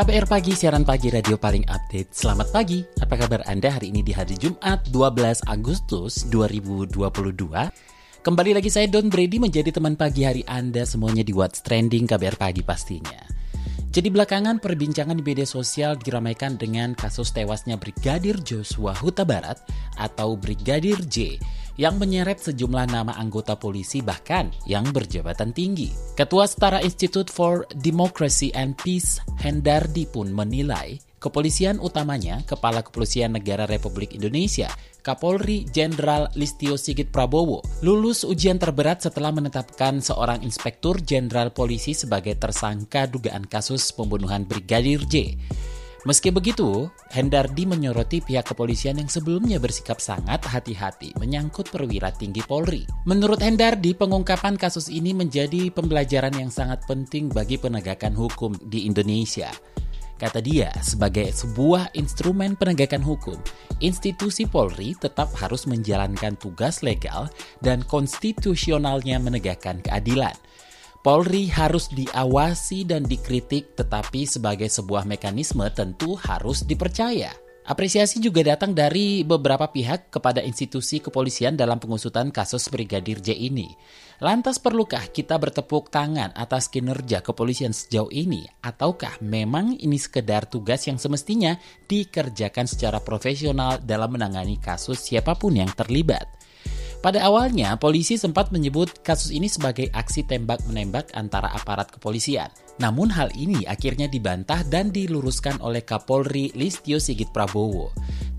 KBR Pagi, siaran pagi radio paling update. Selamat pagi, apa kabar Anda hari ini di hari Jumat 12 Agustus 2022? Kembali lagi saya Don Brady menjadi teman pagi hari Anda semuanya di What's Trending KBR Pagi pastinya. Jadi belakangan perbincangan di media sosial diramaikan dengan kasus tewasnya Brigadir Joshua Huta Barat atau Brigadir J yang menyeret sejumlah nama anggota polisi bahkan yang berjabatan tinggi. Ketua Setara Institute for Democracy and Peace Hendardi pun menilai kepolisian utamanya Kepala Kepolisian Negara Republik Indonesia Kapolri Jenderal Listio Sigit Prabowo lulus ujian terberat setelah menetapkan seorang inspektur jenderal polisi sebagai tersangka dugaan kasus pembunuhan Brigadir J. Meski begitu, Hendardi menyoroti pihak kepolisian yang sebelumnya bersikap sangat hati-hati menyangkut perwira tinggi Polri. Menurut Hendardi, pengungkapan kasus ini menjadi pembelajaran yang sangat penting bagi penegakan hukum di Indonesia. Kata dia, sebagai sebuah instrumen penegakan hukum, institusi Polri tetap harus menjalankan tugas legal dan konstitusionalnya menegakkan keadilan – Polri harus diawasi dan dikritik, tetapi sebagai sebuah mekanisme tentu harus dipercaya. Apresiasi juga datang dari beberapa pihak kepada institusi kepolisian dalam pengusutan kasus Brigadir J ini. Lantas perlukah kita bertepuk tangan atas kinerja kepolisian sejauh ini? Ataukah memang ini sekedar tugas yang semestinya dikerjakan secara profesional dalam menangani kasus siapa pun yang terlibat? Pada awalnya, polisi sempat menyebut kasus ini sebagai aksi tembak-menembak antara aparat kepolisian. Namun hal ini akhirnya dibantah dan diluruskan oleh Kapolri Listio Sigit Prabowo.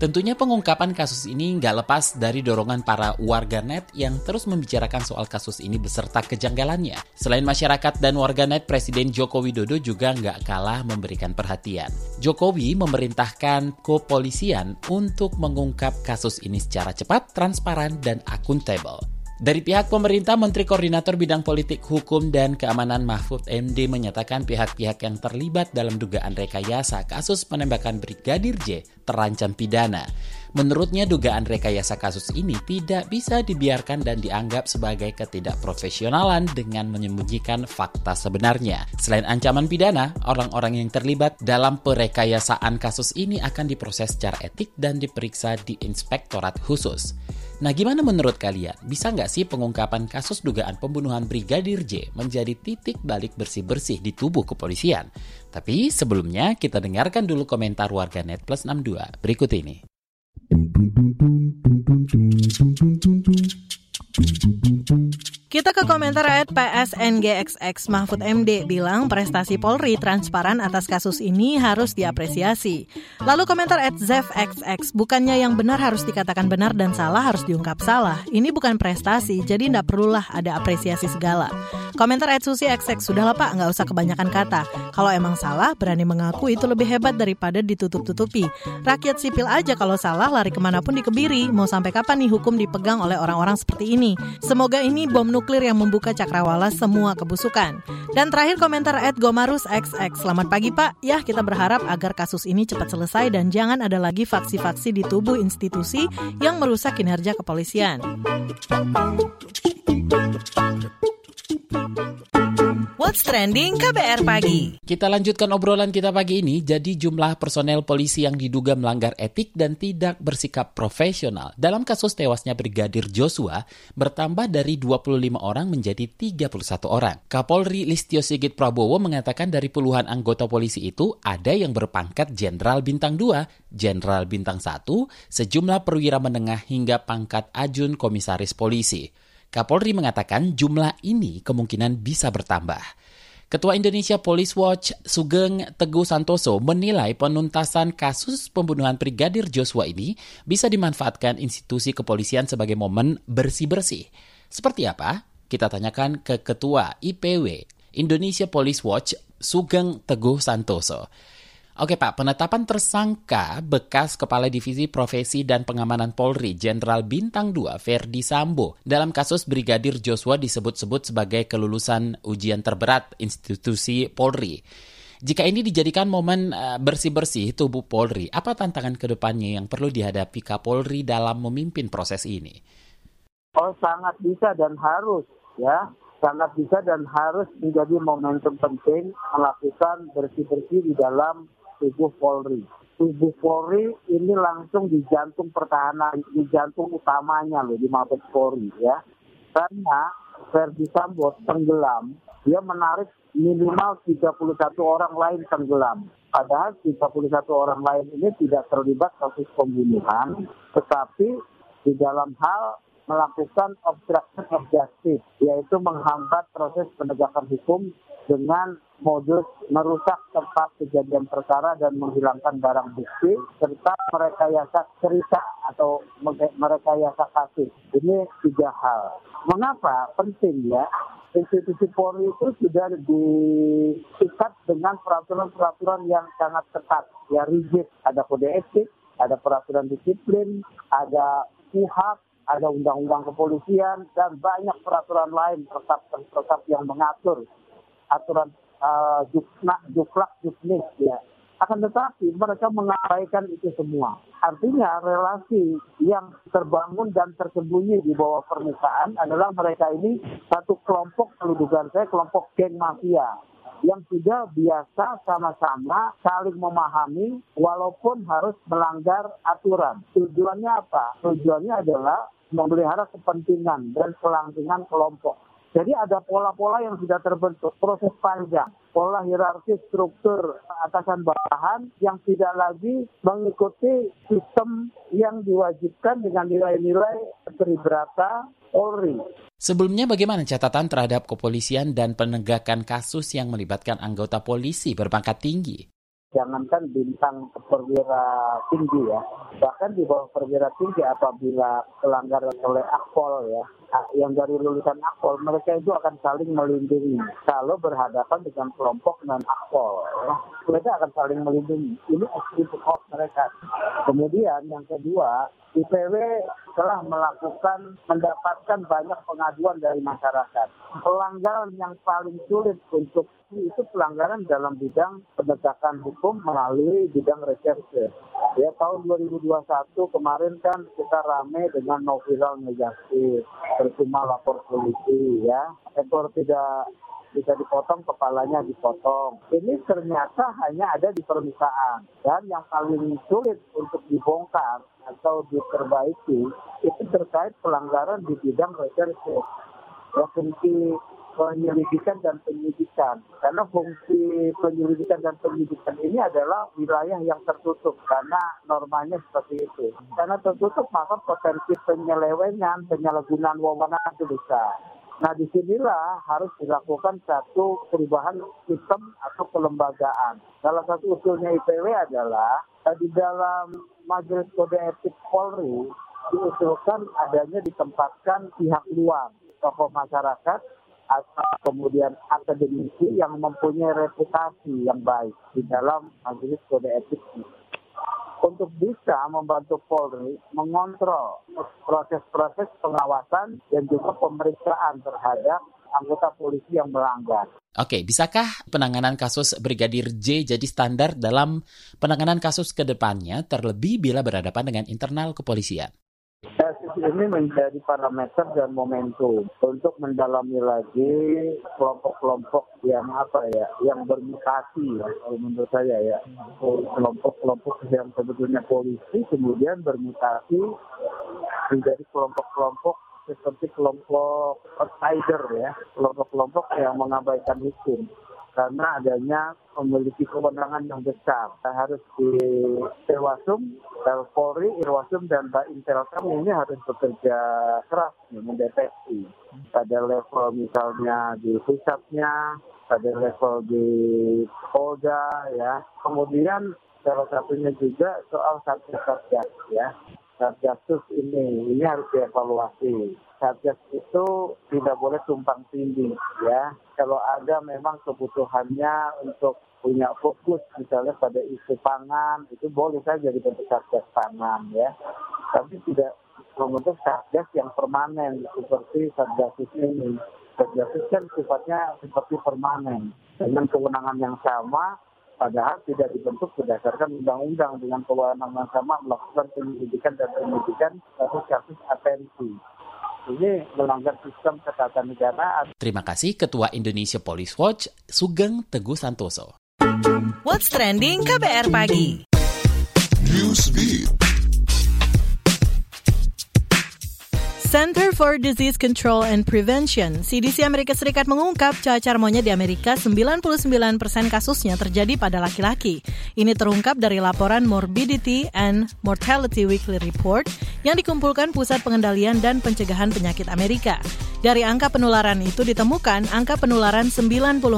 Tentunya pengungkapan kasus ini nggak lepas dari dorongan para warganet yang terus membicarakan soal kasus ini beserta kejanggalannya. Selain masyarakat dan warganet, Presiden Joko Widodo juga nggak kalah memberikan perhatian. Jokowi memerintahkan kepolisian untuk mengungkap kasus ini secara cepat, transparan, dan akuntabel. Dari pihak pemerintah, Menteri Koordinator Bidang Politik, Hukum, dan Keamanan Mahfud MD menyatakan pihak-pihak yang terlibat dalam dugaan rekayasa kasus penembakan Brigadir J terancam pidana. Menurutnya dugaan rekayasa kasus ini tidak bisa dibiarkan dan dianggap sebagai ketidakprofesionalan dengan menyembunyikan fakta sebenarnya. Selain ancaman pidana, orang-orang yang terlibat dalam perekayasaan kasus ini akan diproses secara etik dan diperiksa di inspektorat khusus. Nah gimana menurut kalian? Bisa nggak sih pengungkapan kasus dugaan pembunuhan Brigadir J menjadi titik balik bersih-bersih di tubuh kepolisian? Tapi sebelumnya kita dengarkan dulu komentar warganet plus 62 berikut ini. Kita ke komentar at PSNGXX Mahfud MD bilang prestasi Polri transparan atas kasus ini harus diapresiasi. Lalu komentar at ZefXX bukannya yang benar harus dikatakan benar dan salah harus diungkap salah. Ini bukan prestasi jadi tidak perlulah ada apresiasi segala. Komentar at Susi XX sudahlah pak nggak usah kebanyakan kata. Kalau emang salah berani mengaku itu lebih hebat daripada ditutup-tutupi. Rakyat sipil aja kalau salah lari ke mana pun dikebiri. Mau sampai kapan nih hukum dipegang oleh orang-orang seperti ini? Semoga ini bom nuklir yang membuka cakrawala semua kebusukan. Dan terakhir komentar at Gomarus XX. Selamat pagi Pak. Ya kita berharap agar kasus ini cepat selesai dan jangan ada lagi faksi-faksi di tubuh institusi yang merusak kinerja kepolisian. What's Trending KBR Pagi. Kita lanjutkan obrolan kita pagi ini. Jadi jumlah personel polisi yang diduga melanggar etik dan tidak bersikap profesional dalam kasus tewasnya Brigadir Joshua bertambah dari 25 orang menjadi 31 orang. Kapolri Listio Sigit Prabowo mengatakan dari puluhan anggota polisi itu ada yang berpangkat Jenderal Bintang 2, Jenderal Bintang 1, sejumlah perwira menengah hingga pangkat ajun komisaris polisi. Kapolri mengatakan jumlah ini kemungkinan bisa bertambah. Ketua Indonesia Police Watch Sugeng Teguh Santoso menilai penuntasan kasus pembunuhan Brigadir Joshua ini bisa dimanfaatkan institusi kepolisian sebagai momen bersih-bersih. Seperti apa? Kita tanyakan ke Ketua IPW Indonesia Police Watch Sugeng Teguh Santoso. Oke Pak, penetapan tersangka bekas Kepala Divisi Profesi dan Pengamanan Polri Jenderal Bintang 2 Verdi Sambo dalam kasus Brigadir Joshua disebut-sebut sebagai kelulusan ujian terberat institusi Polri. Jika ini dijadikan momen uh, bersih-bersih tubuh Polri, apa tantangan ke depannya yang perlu dihadapi Kapolri dalam memimpin proses ini? Oh sangat bisa dan harus ya sangat bisa dan harus menjadi momentum penting melakukan bersih-bersih di dalam tubuh Polri. Tubuh Polri ini langsung di jantung pertahanan, di jantung utamanya loh di Mabes Polri ya. Karena Verdi Sambo tenggelam, dia menarik minimal 31 orang lain tenggelam. Padahal 31 orang lain ini tidak terlibat kasus pembunuhan, tetapi di dalam hal melakukan obstruction of justice, yaitu menghambat proses penegakan hukum dengan modus merusak tempat kejadian perkara dan menghilangkan barang bukti serta merekayasa cerita atau merekayasa kasus. Ini tiga hal. Mengapa penting ya? Institusi Polri itu sudah diikat dengan peraturan-peraturan yang sangat ketat, ya rigid. Ada kode etik, ada peraturan disiplin, ada kuhab, ada undang-undang kepolisian, dan banyak peraturan lain, perkap-perkap yang mengatur aturan uh, juklak, juknis ya. Akan tetapi mereka mengabaikan itu semua. Artinya relasi yang terbangun dan tersembunyi di bawah permukaan adalah mereka ini satu kelompok, kalau saya kelompok geng mafia yang sudah biasa sama-sama saling memahami walaupun harus melanggar aturan. Tujuannya apa? Tujuannya adalah memelihara kepentingan dan kelangsungan kelompok. Jadi ada pola-pola yang sudah terbentuk, proses panjang, pola hierarki struktur atasan bawahan yang tidak lagi mengikuti sistem yang diwajibkan dengan nilai-nilai peribrata Polri. Sebelumnya bagaimana catatan terhadap kepolisian dan penegakan kasus yang melibatkan anggota polisi berpangkat tinggi? jangankan bintang perwira tinggi ya, bahkan di bawah perwira tinggi apabila pelanggaran oleh akpol ya, yang dari lulusan akpol mereka itu akan saling melindungi kalau berhadapan dengan kelompok non akpol ya. mereka akan saling melindungi ini atribut mereka kemudian yang kedua IPW telah melakukan mendapatkan banyak pengaduan dari masyarakat. Pelanggaran yang paling sulit untuk itu pelanggaran dalam bidang penegakan hukum melalui bidang reserse. Ya tahun 2021 kemarin kan kita rame dengan novel negatif, percuma lapor polisi ya, ekor tidak bisa dipotong, kepalanya dipotong. Ini ternyata hanya ada di permukaan. Dan yang paling sulit untuk dibongkar atau diperbaiki itu terkait pelanggaran di bidang reserse. Ya, fungsi penyelidikan dan penyidikan. Karena fungsi penyelidikan dan penyidikan ini adalah wilayah yang tertutup karena normanya seperti itu. Karena tertutup maka potensi penyelewengan, penyalahgunaan wewenang itu besar. Nah di sinilah harus dilakukan satu perubahan sistem atau kelembagaan. Salah satu usulnya IPW adalah eh, di dalam Majelis Kode Etik Polri diusulkan adanya ditempatkan pihak luar, tokoh masyarakat, atau kemudian akademisi yang mempunyai reputasi yang baik di dalam Majelis Kode Etik untuk bisa membantu Polri mengontrol proses-proses pengawasan dan juga pemeriksaan terhadap anggota polisi yang melanggar. Oke, bisakah penanganan kasus Brigadir J jadi standar dalam penanganan kasus ke depannya terlebih bila berhadapan dengan internal kepolisian? Ini menjadi parameter dan momentum untuk mendalami lagi kelompok-kelompok yang apa ya, yang bermutasi ya, menurut saya ya, kelompok-kelompok yang sebetulnya polisi kemudian bermutasi menjadi kelompok-kelompok seperti kelompok outsider ya, kelompok-kelompok yang mengabaikan hukum karena adanya memiliki kewenangan yang besar. Harus di Irwasum, Polri, Irwasum, dan Mbak Intelkam ini harus bekerja keras nih, mendeteksi pada level misalnya di pusatnya, pada level di Polda ya. Kemudian salah satunya juga soal satgas satgas ya Satgasus ini, ini harus dievaluasi. Satgas itu tidak boleh tumpang tindih ya. Kalau ada memang kebutuhannya untuk punya fokus misalnya pada isu pangan itu boleh saja dibentuk satgas pangan ya. Tapi tidak membentuk satgas yang permanen seperti satgas ini. Satgas kan sifatnya seperti permanen dengan kewenangan yang sama padahal tidak dibentuk berdasarkan undang-undang dengan kewenangan yang sama melakukan penyelidikan dan penyidikan kasus-kasus atensi. Ini melanggar sistem ketatanegaraan. Terima kasih Ketua Indonesia Police Watch, Sugeng Teguh Santoso. What's Trending KBR Pagi Newsbeat. Center for Disease Control and Prevention, CDC Amerika Serikat mengungkap cacar monyet di Amerika 99% kasusnya terjadi pada laki-laki. Ini terungkap dari laporan Morbidity and Mortality Weekly Report yang dikumpulkan Pusat Pengendalian dan Pencegahan Penyakit Amerika. Dari angka penularan itu ditemukan angka penularan 94%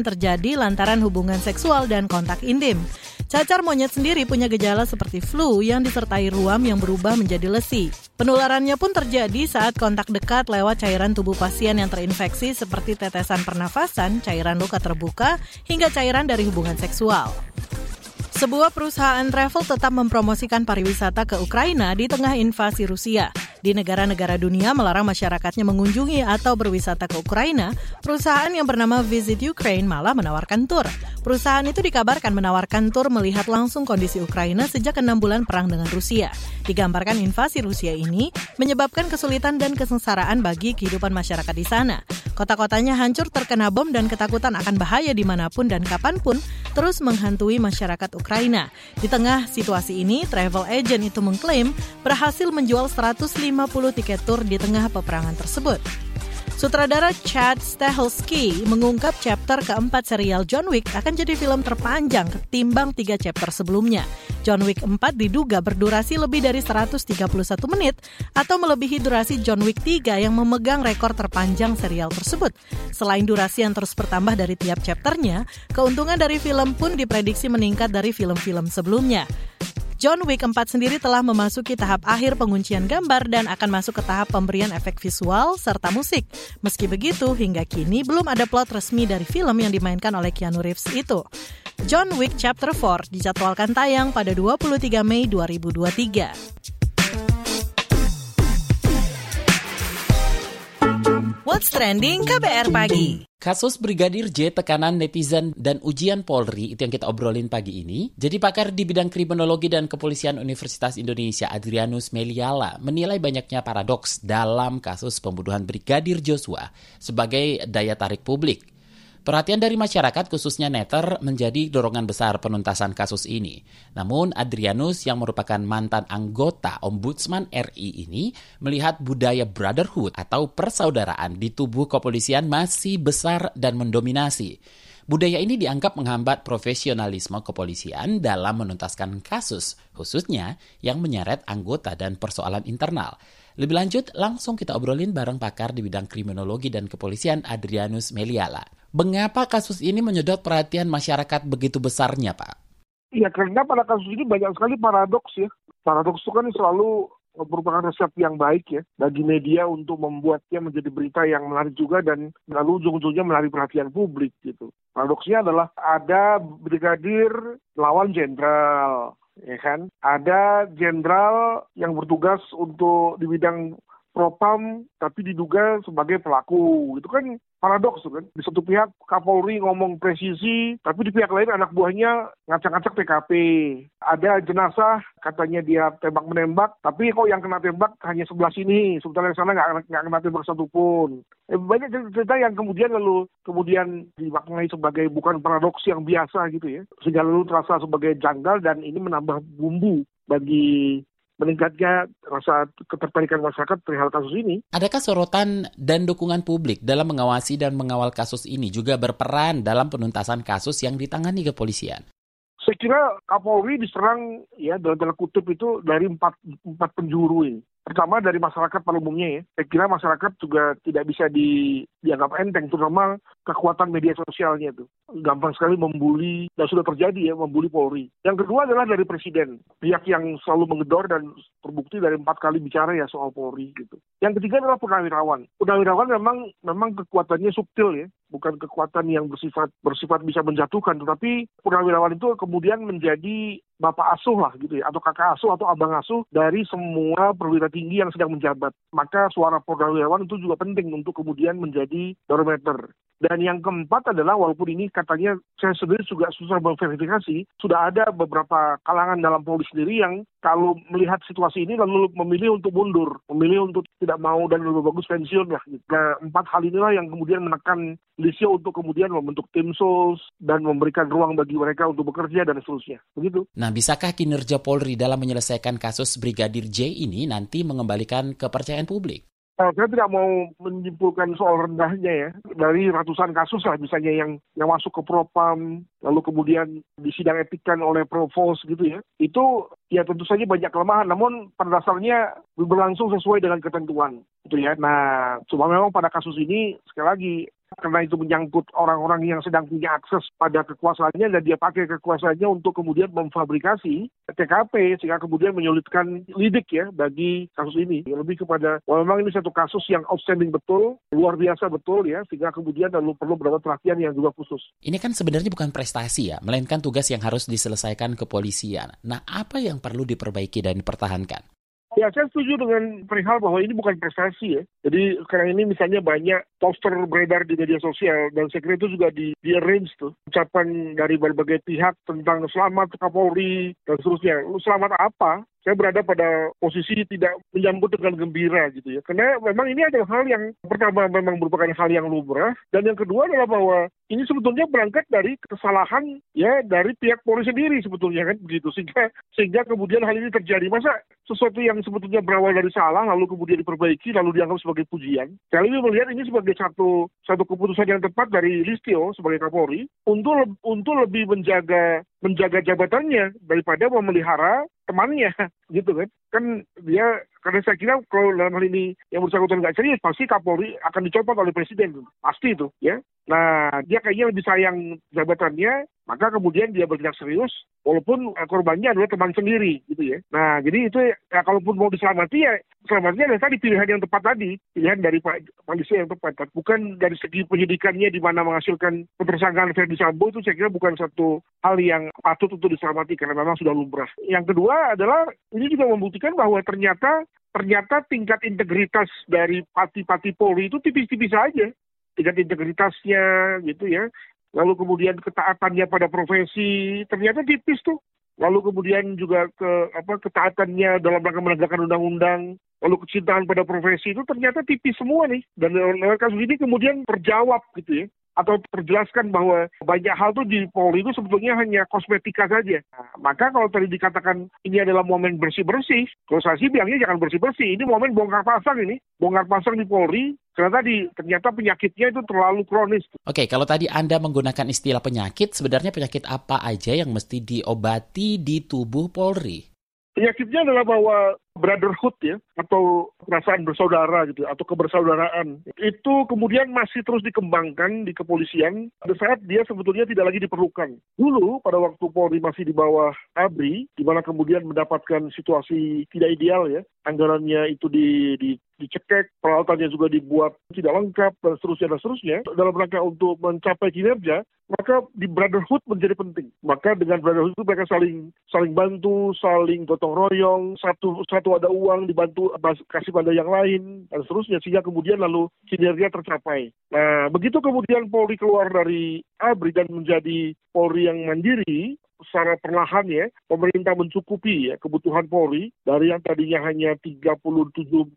terjadi lantaran hubungan seksual dan kontak intim. Cacar monyet sendiri punya gejala seperti flu yang disertai ruam yang berubah menjadi lesi. Penularannya pun terjadi saat kontak dekat lewat cairan tubuh pasien yang terinfeksi seperti tetesan pernafasan, cairan luka terbuka, hingga cairan dari hubungan seksual. Sebuah perusahaan travel tetap mempromosikan pariwisata ke Ukraina di tengah invasi Rusia. Di negara-negara dunia melarang masyarakatnya mengunjungi atau berwisata ke Ukraina, perusahaan yang bernama Visit Ukraine malah menawarkan tur. Perusahaan itu dikabarkan menawarkan tur melihat langsung kondisi Ukraina sejak enam bulan perang dengan Rusia. Digambarkan invasi Rusia ini menyebabkan kesulitan dan kesengsaraan bagi kehidupan masyarakat di sana. Kota-kotanya hancur terkena bom dan ketakutan akan bahaya di mana pun dan kapan pun terus menghantui masyarakat Ukraina. Di tengah situasi ini, travel agent itu mengklaim berhasil menjual 150 tiket tur di tengah peperangan tersebut. Sutradara Chad Stahelski mengungkap chapter keempat serial John Wick akan jadi film terpanjang ketimbang tiga chapter sebelumnya. John Wick 4 diduga berdurasi lebih dari 131 menit atau melebihi durasi John Wick 3 yang memegang rekor terpanjang serial tersebut. Selain durasi yang terus bertambah dari tiap chapternya, keuntungan dari film pun diprediksi meningkat dari film-film sebelumnya. John Wick 4 sendiri telah memasuki tahap akhir penguncian gambar dan akan masuk ke tahap pemberian efek visual serta musik. Meski begitu, hingga kini belum ada plot resmi dari film yang dimainkan oleh Keanu Reeves itu. John Wick Chapter 4 dijadwalkan tayang pada 23 Mei 2023. What's Trending KBR Pagi Kasus Brigadir J, tekanan netizen, dan ujian Polri itu yang kita obrolin pagi ini. Jadi pakar di bidang kriminologi dan kepolisian Universitas Indonesia Adrianus Meliala menilai banyaknya paradoks dalam kasus pembunuhan Brigadir Joshua sebagai daya tarik publik. Perhatian dari masyarakat khususnya netter menjadi dorongan besar penuntasan kasus ini. Namun Adrianus yang merupakan mantan anggota Ombudsman RI ini melihat budaya brotherhood atau persaudaraan di tubuh kepolisian masih besar dan mendominasi. Budaya ini dianggap menghambat profesionalisme kepolisian dalam menuntaskan kasus, khususnya yang menyeret anggota dan persoalan internal. Lebih lanjut, langsung kita obrolin bareng pakar di bidang kriminologi dan kepolisian Adrianus Meliala. Mengapa kasus ini menyedot perhatian masyarakat begitu besarnya, Pak? Iya, karena pada kasus ini banyak sekali paradoks ya. Paradoks itu kan selalu merupakan resep yang baik ya bagi media untuk membuatnya menjadi berita yang menarik juga dan lalu ujung-ujungnya menarik perhatian publik gitu. Paradoksnya adalah ada brigadir lawan jenderal, ya kan? Ada jenderal yang bertugas untuk di bidang propam tapi diduga sebagai pelaku. Itu kan paradoks kan. Di satu pihak Kapolri ngomong presisi, tapi di pihak lain anak buahnya ngacak-ngacak TKP. Ada jenazah katanya dia tembak menembak, tapi kok yang kena tembak hanya sebelah sini, sementara yang sana nggak kena tembak satupun. Eh, banyak cerita yang kemudian lalu kemudian dimaknai sebagai bukan paradoks yang biasa gitu ya, sehingga lalu terasa sebagai janggal dan ini menambah bumbu bagi meningkatnya rasa ketertarikan masyarakat perihal kasus ini. Adakah sorotan dan dukungan publik dalam mengawasi dan mengawal kasus ini juga berperan dalam penuntasan kasus yang ditangani kepolisian? Saya kira Kapolri diserang ya dalam tanda kutip itu dari empat, empat penjuru ini. Pertama dari masyarakat pada umumnya ya. Saya kira masyarakat juga tidak bisa di, dianggap enteng, terutama kekuatan media sosialnya itu. Gampang sekali membuli, dan sudah terjadi ya, membuli Polri. Yang kedua adalah dari Presiden, pihak yang selalu menggedor dan terbukti dari empat kali bicara ya soal Polri gitu. Yang ketiga adalah purnawirawan. Purnawirawan memang memang kekuatannya subtil ya, bukan kekuatan yang bersifat bersifat bisa menjatuhkan, tetapi purnawirawan itu kemudian menjadi bapak asuh lah gitu ya, atau kakak asuh atau abang asuh dari semua perwira tinggi yang sedang menjabat. Maka suara purnawirawan itu juga penting untuk kemudian menjadi barometer. Dan yang keempat adalah walaupun ini katanya saya sendiri juga susah memverifikasi, sudah ada beberapa kalangan dalam Polri sendiri yang kalau melihat situasi ini lalu memilih untuk mundur, memilih untuk tidak mau dan lebih bagus pensiun lah. Nah, empat hal inilah yang kemudian menekan Lisio untuk kemudian membentuk tim sus dan memberikan ruang bagi mereka untuk bekerja dan seterusnya. Begitu. Nah, bisakah kinerja Polri dalam menyelesaikan kasus Brigadir J ini nanti mengembalikan kepercayaan publik? Saya tidak mau menyimpulkan soal rendahnya ya. Dari ratusan kasus lah misalnya yang yang masuk ke propam, lalu kemudian disidang etikan oleh provos gitu ya. Itu ya tentu saja banyak kelemahan, namun pada dasarnya berlangsung sesuai dengan ketentuan. Gitu ya. Nah, cuma memang pada kasus ini sekali lagi karena itu menyangkut orang-orang yang sedang punya akses pada kekuasaannya dan dia pakai kekuasaannya untuk kemudian memfabrikasi TKP sehingga kemudian menyulitkan lidik ya bagi kasus ini. Lebih kepada bahwa memang ini satu kasus yang outstanding betul, luar biasa betul ya sehingga kemudian lalu perlu beberapa perhatian yang juga khusus. Ini kan sebenarnya bukan prestasi ya, melainkan tugas yang harus diselesaikan kepolisian. Nah, apa yang perlu diperbaiki dan dipertahankan? Ya, saya setuju dengan perihal bahwa ini bukan prestasi ya. Jadi sekarang ini misalnya banyak poster beredar di media sosial dan saya kira itu juga di, di arrange tuh ucapan dari berbagai pihak tentang selamat Kapolri dan seterusnya. Selamat apa? saya berada pada posisi tidak menyambut dengan gembira gitu ya. Karena memang ini adalah hal yang pertama memang merupakan hal yang lumrah dan yang kedua adalah bahwa ini sebetulnya berangkat dari kesalahan ya dari pihak Polri sendiri sebetulnya kan begitu sehingga sehingga kemudian hal ini terjadi. Masa sesuatu yang sebetulnya berawal dari salah lalu kemudian diperbaiki lalu dianggap sebagai pujian. Saya lebih melihat ini sebagai satu satu keputusan yang tepat dari Listio sebagai Kapolri untuk untuk lebih menjaga menjaga jabatannya daripada memelihara temannya gitu kan. Kan dia karena saya kira kalau dalam hal ini yang bersangkutan nggak serius pasti Kapolri akan dicopot oleh presiden. Pasti itu ya. Nah dia kayaknya lebih sayang jabatannya maka kemudian dia bertindak serius walaupun korbannya adalah teman sendiri gitu ya. Nah jadi itu ya kalaupun mau diselamati ya selamatnya adalah tadi pilihan yang tepat tadi pilihan dari Pak polisi yang tepat. Bukan dari segi penyidikannya di mana menghasilkan ketersangkaan Ferdi Sambo itu saya kira bukan satu hal yang patut untuk diselamati karena memang sudah lumrah. Yang kedua adalah ini juga membuktikan bahwa ternyata ternyata tingkat integritas dari pati-pati Polri itu tipis-tipis saja. Tingkat integritasnya gitu ya lalu kemudian ketaatannya pada profesi ternyata tipis tuh. Lalu kemudian juga ke apa ketaatannya dalam rangka menegakkan undang-undang lalu kecintaan pada profesi itu ternyata tipis semua nih. Dan lewat kasus ini kemudian terjawab gitu ya atau terjelaskan bahwa banyak hal tuh di Polri itu sebetulnya hanya kosmetika saja. Nah, maka kalau tadi dikatakan ini adalah momen bersih-bersih, kalau saya sih bilangnya jangan bersih-bersih. Ini momen bongkar pasang ini. Bongkar pasang di Polri, karena tadi ternyata penyakitnya itu terlalu kronis. Oke, kalau tadi Anda menggunakan istilah penyakit, sebenarnya penyakit apa aja yang mesti diobati di tubuh Polri? Penyakitnya adalah bahwa brotherhood ya atau perasaan bersaudara gitu atau kebersaudaraan itu kemudian masih terus dikembangkan di kepolisian pada saat dia sebetulnya tidak lagi diperlukan dulu pada waktu Polri masih di bawah ABRI di mana kemudian mendapatkan situasi tidak ideal ya anggarannya itu di, di dicekek, peralatannya juga dibuat tidak lengkap, dan seterusnya, dan seterusnya. Dalam rangka untuk mencapai kinerja, maka di brotherhood menjadi penting. Maka dengan brotherhood itu mereka saling saling bantu, saling gotong royong, satu satu ada uang dibantu kasih pada yang lain, dan seterusnya. Sehingga kemudian lalu kinerja tercapai. Nah, begitu kemudian Polri keluar dari ABRI dan menjadi Polri yang mandiri, secara perlahan ya pemerintah mencukupi ya kebutuhan Polri dari yang tadinya hanya 37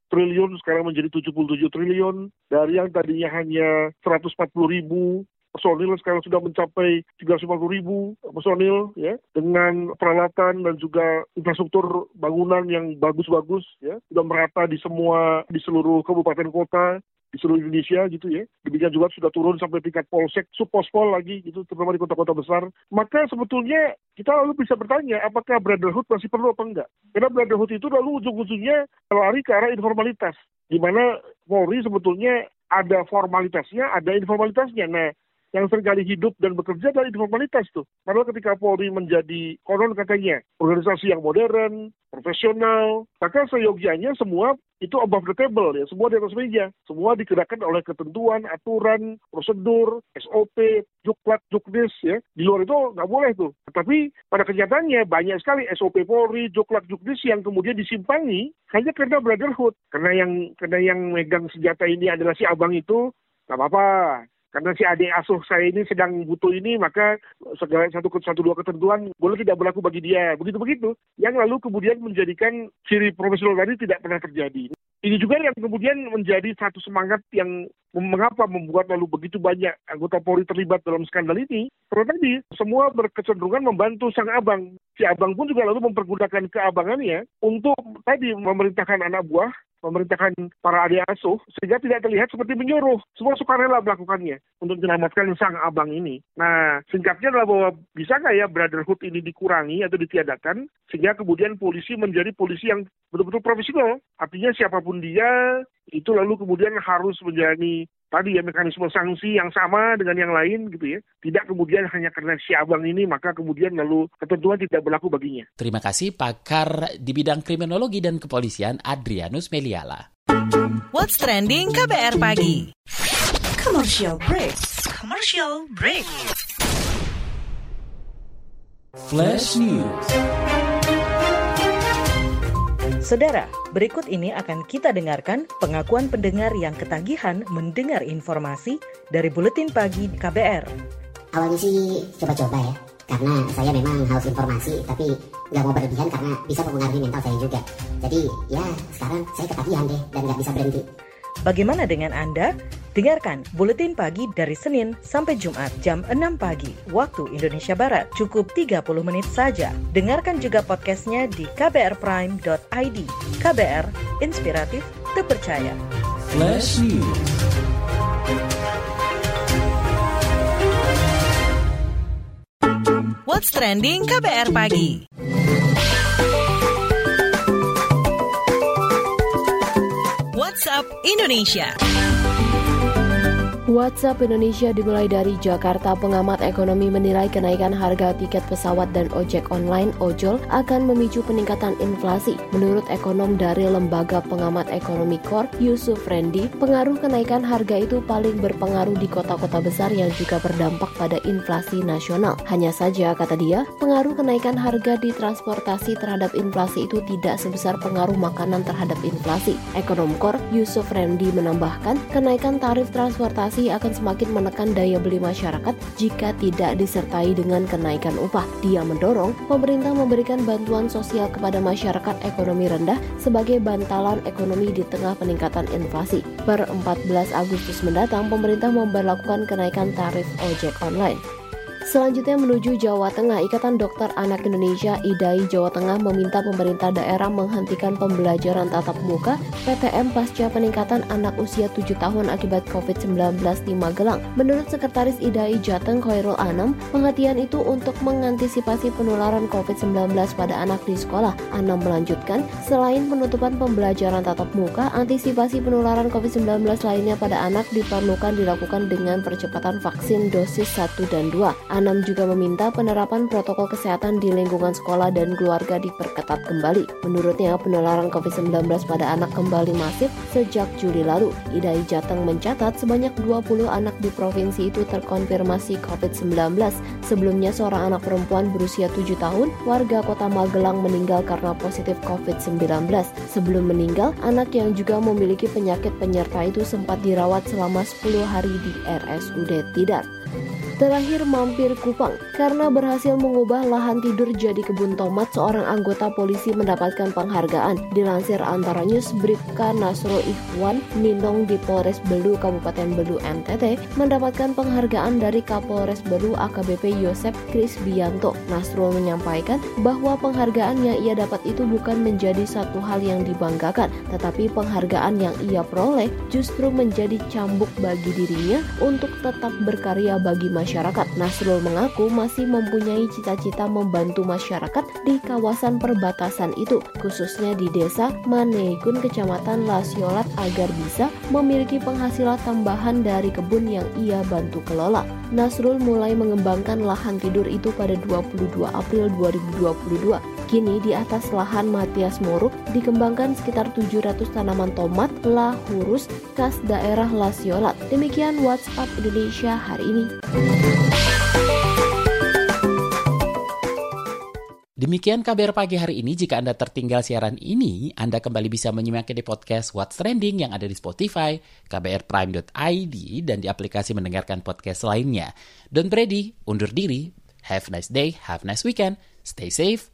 triliun sekarang menjadi 77 triliun dari yang tadinya hanya 140 ribu personil sekarang sudah mencapai 350 ribu personil ya dengan peralatan dan juga infrastruktur bangunan yang bagus-bagus ya sudah merata di semua di seluruh kabupaten kota di seluruh Indonesia gitu ya. Demikian juga sudah turun sampai tingkat polsek, subpospol lagi gitu, terutama di kota-kota besar. Maka sebetulnya kita lalu bisa bertanya, apakah brotherhood masih perlu apa enggak? Karena brotherhood itu lalu ujung-ujungnya lari ke arah informalitas. Di mana Polri sebetulnya ada formalitasnya, ada informalitasnya. Nah, yang sering kali hidup dan bekerja dari informalitas tuh. Padahal ketika Polri menjadi konon katanya organisasi yang modern, profesional, maka seyogianya semua itu above the table ya, semua di atas meja, semua digerakkan oleh ketentuan, aturan, prosedur, SOP, juklat, juknis ya. Di luar itu nggak boleh tuh. Tetapi pada kenyataannya banyak sekali SOP Polri, juklat, juknis yang kemudian disimpangi hanya karena brotherhood. Karena yang karena yang megang senjata ini adalah si abang itu, nggak apa-apa karena si adik asuh saya ini sedang butuh ini, maka segala satu satu dua ketentuan boleh tidak berlaku bagi dia. Begitu begitu. Yang lalu kemudian menjadikan ciri profesional tadi tidak pernah terjadi. Ini juga yang kemudian menjadi satu semangat yang mengapa membuat lalu begitu banyak anggota Polri terlibat dalam skandal ini. Karena tadi semua berkecenderungan membantu sang abang. Si abang pun juga lalu mempergunakan keabangannya untuk tadi memerintahkan anak buah memerintahkan para adik asuh sehingga tidak terlihat seperti menyuruh. Semua sukarela melakukannya untuk menyelamatkan sang abang ini. Nah, singkatnya adalah bahwa bisa nggak ya brotherhood ini dikurangi atau ditiadakan sehingga kemudian polisi menjadi polisi yang betul-betul profesional. Artinya siapa pun dia itu lalu kemudian harus menjadi tadi ya mekanisme sanksi yang sama dengan yang lain gitu ya. Tidak kemudian hanya karena si abang ini maka kemudian lalu ketentuan tidak berlaku baginya. Terima kasih pakar di bidang kriminologi dan kepolisian Adrianus Meliala. What's trending KBR pagi? Commercial break. Commercial break. Flash News. Saudara, berikut ini akan kita dengarkan pengakuan pendengar yang ketagihan mendengar informasi dari Buletin Pagi KBR. Awalnya sih coba-coba ya, karena saya memang haus informasi, tapi nggak mau berlebihan karena bisa mempengaruhi mental saya juga. Jadi ya sekarang saya ketagihan deh dan nggak bisa berhenti. Bagaimana dengan Anda? Dengarkan Buletin Pagi dari Senin sampai Jumat jam 6 pagi waktu Indonesia Barat. Cukup 30 menit saja. Dengarkan juga podcastnya di kbrprime.id. KBR, inspiratif, terpercaya. Flash News. What's Trending KBR Pagi WhatsApp Indonesia WhatsApp Indonesia dimulai dari Jakarta. Pengamat ekonomi menilai kenaikan harga tiket pesawat dan ojek online ojol akan memicu peningkatan inflasi. Menurut ekonom dari Lembaga Pengamat Ekonomi Corp, Yusuf Rendi, pengaruh kenaikan harga itu paling berpengaruh di kota-kota besar yang juga berdampak pada inflasi nasional. Hanya saja, kata dia, pengaruh kenaikan harga di transportasi terhadap inflasi itu tidak sebesar pengaruh makanan terhadap inflasi. Ekonom Corp, Yusuf Rendi menambahkan, kenaikan tarif transportasi akan semakin menekan daya beli masyarakat jika tidak disertai dengan kenaikan upah. Dia mendorong pemerintah memberikan bantuan sosial kepada masyarakat ekonomi rendah sebagai bantalan ekonomi di tengah peningkatan inflasi. Per 14 Agustus mendatang, pemerintah memperlakukan kenaikan tarif ojek online. Selanjutnya menuju Jawa Tengah, Ikatan Dokter Anak Indonesia IDAI Jawa Tengah meminta pemerintah daerah menghentikan pembelajaran tatap muka PTM pasca peningkatan anak usia 7 tahun akibat COVID-19 di Magelang. Menurut Sekretaris IDAI Jateng Khairul Anam, penghentian itu untuk mengantisipasi penularan COVID-19 pada anak di sekolah. Anam melanjutkan, selain penutupan pembelajaran tatap muka, antisipasi penularan COVID-19 lainnya pada anak diperlukan dilakukan dengan percepatan vaksin dosis 1 dan 2. Anam juga meminta penerapan protokol kesehatan di lingkungan sekolah dan keluarga diperketat kembali. Menurutnya, penularan COVID-19 pada anak kembali masif sejak Juli lalu. Idai Jateng mencatat sebanyak 20 anak di provinsi itu terkonfirmasi COVID-19. Sebelumnya, seorang anak perempuan berusia 7 tahun, warga kota Magelang meninggal karena positif COVID-19. Sebelum meninggal, anak yang juga memiliki penyakit penyerta itu sempat dirawat selama 10 hari di RSUD Tidar. Terakhir mampir Kupang, karena berhasil mengubah lahan tidur jadi kebun tomat, seorang anggota polisi mendapatkan penghargaan. Dilansir antara news, Bribka Nasro Ikhwan Ninong di Polres Belu, Kabupaten Belu, NTT, mendapatkan penghargaan dari Kapolres Belu AKBP Yosep Kris Bianto. Nasro menyampaikan bahwa penghargaan yang ia dapat itu bukan menjadi satu hal yang dibanggakan, tetapi penghargaan yang ia peroleh justru menjadi cambuk bagi dirinya untuk tetap berkarya bagi masyarakat masyarakat. Nasrul mengaku masih mempunyai cita-cita membantu masyarakat di kawasan perbatasan itu, khususnya di desa Manegun, Kecamatan Lasiolat agar bisa memiliki penghasilan tambahan dari kebun yang ia bantu kelola. Nasrul mulai mengembangkan lahan tidur itu pada 22 April 2022. Kini di atas lahan Matias Moruk dikembangkan sekitar 700 tanaman tomat lahurus khas daerah Lasiolat. Demikian WhatsApp Indonesia hari ini. Demikian kabar pagi hari ini. Jika Anda tertinggal siaran ini, Anda kembali bisa menyimaknya di podcast What's Trending yang ada di Spotify, kbrprime.id, dan di aplikasi mendengarkan podcast lainnya. Don't ready, undur diri. Have a nice day, have a nice weekend. Stay safe,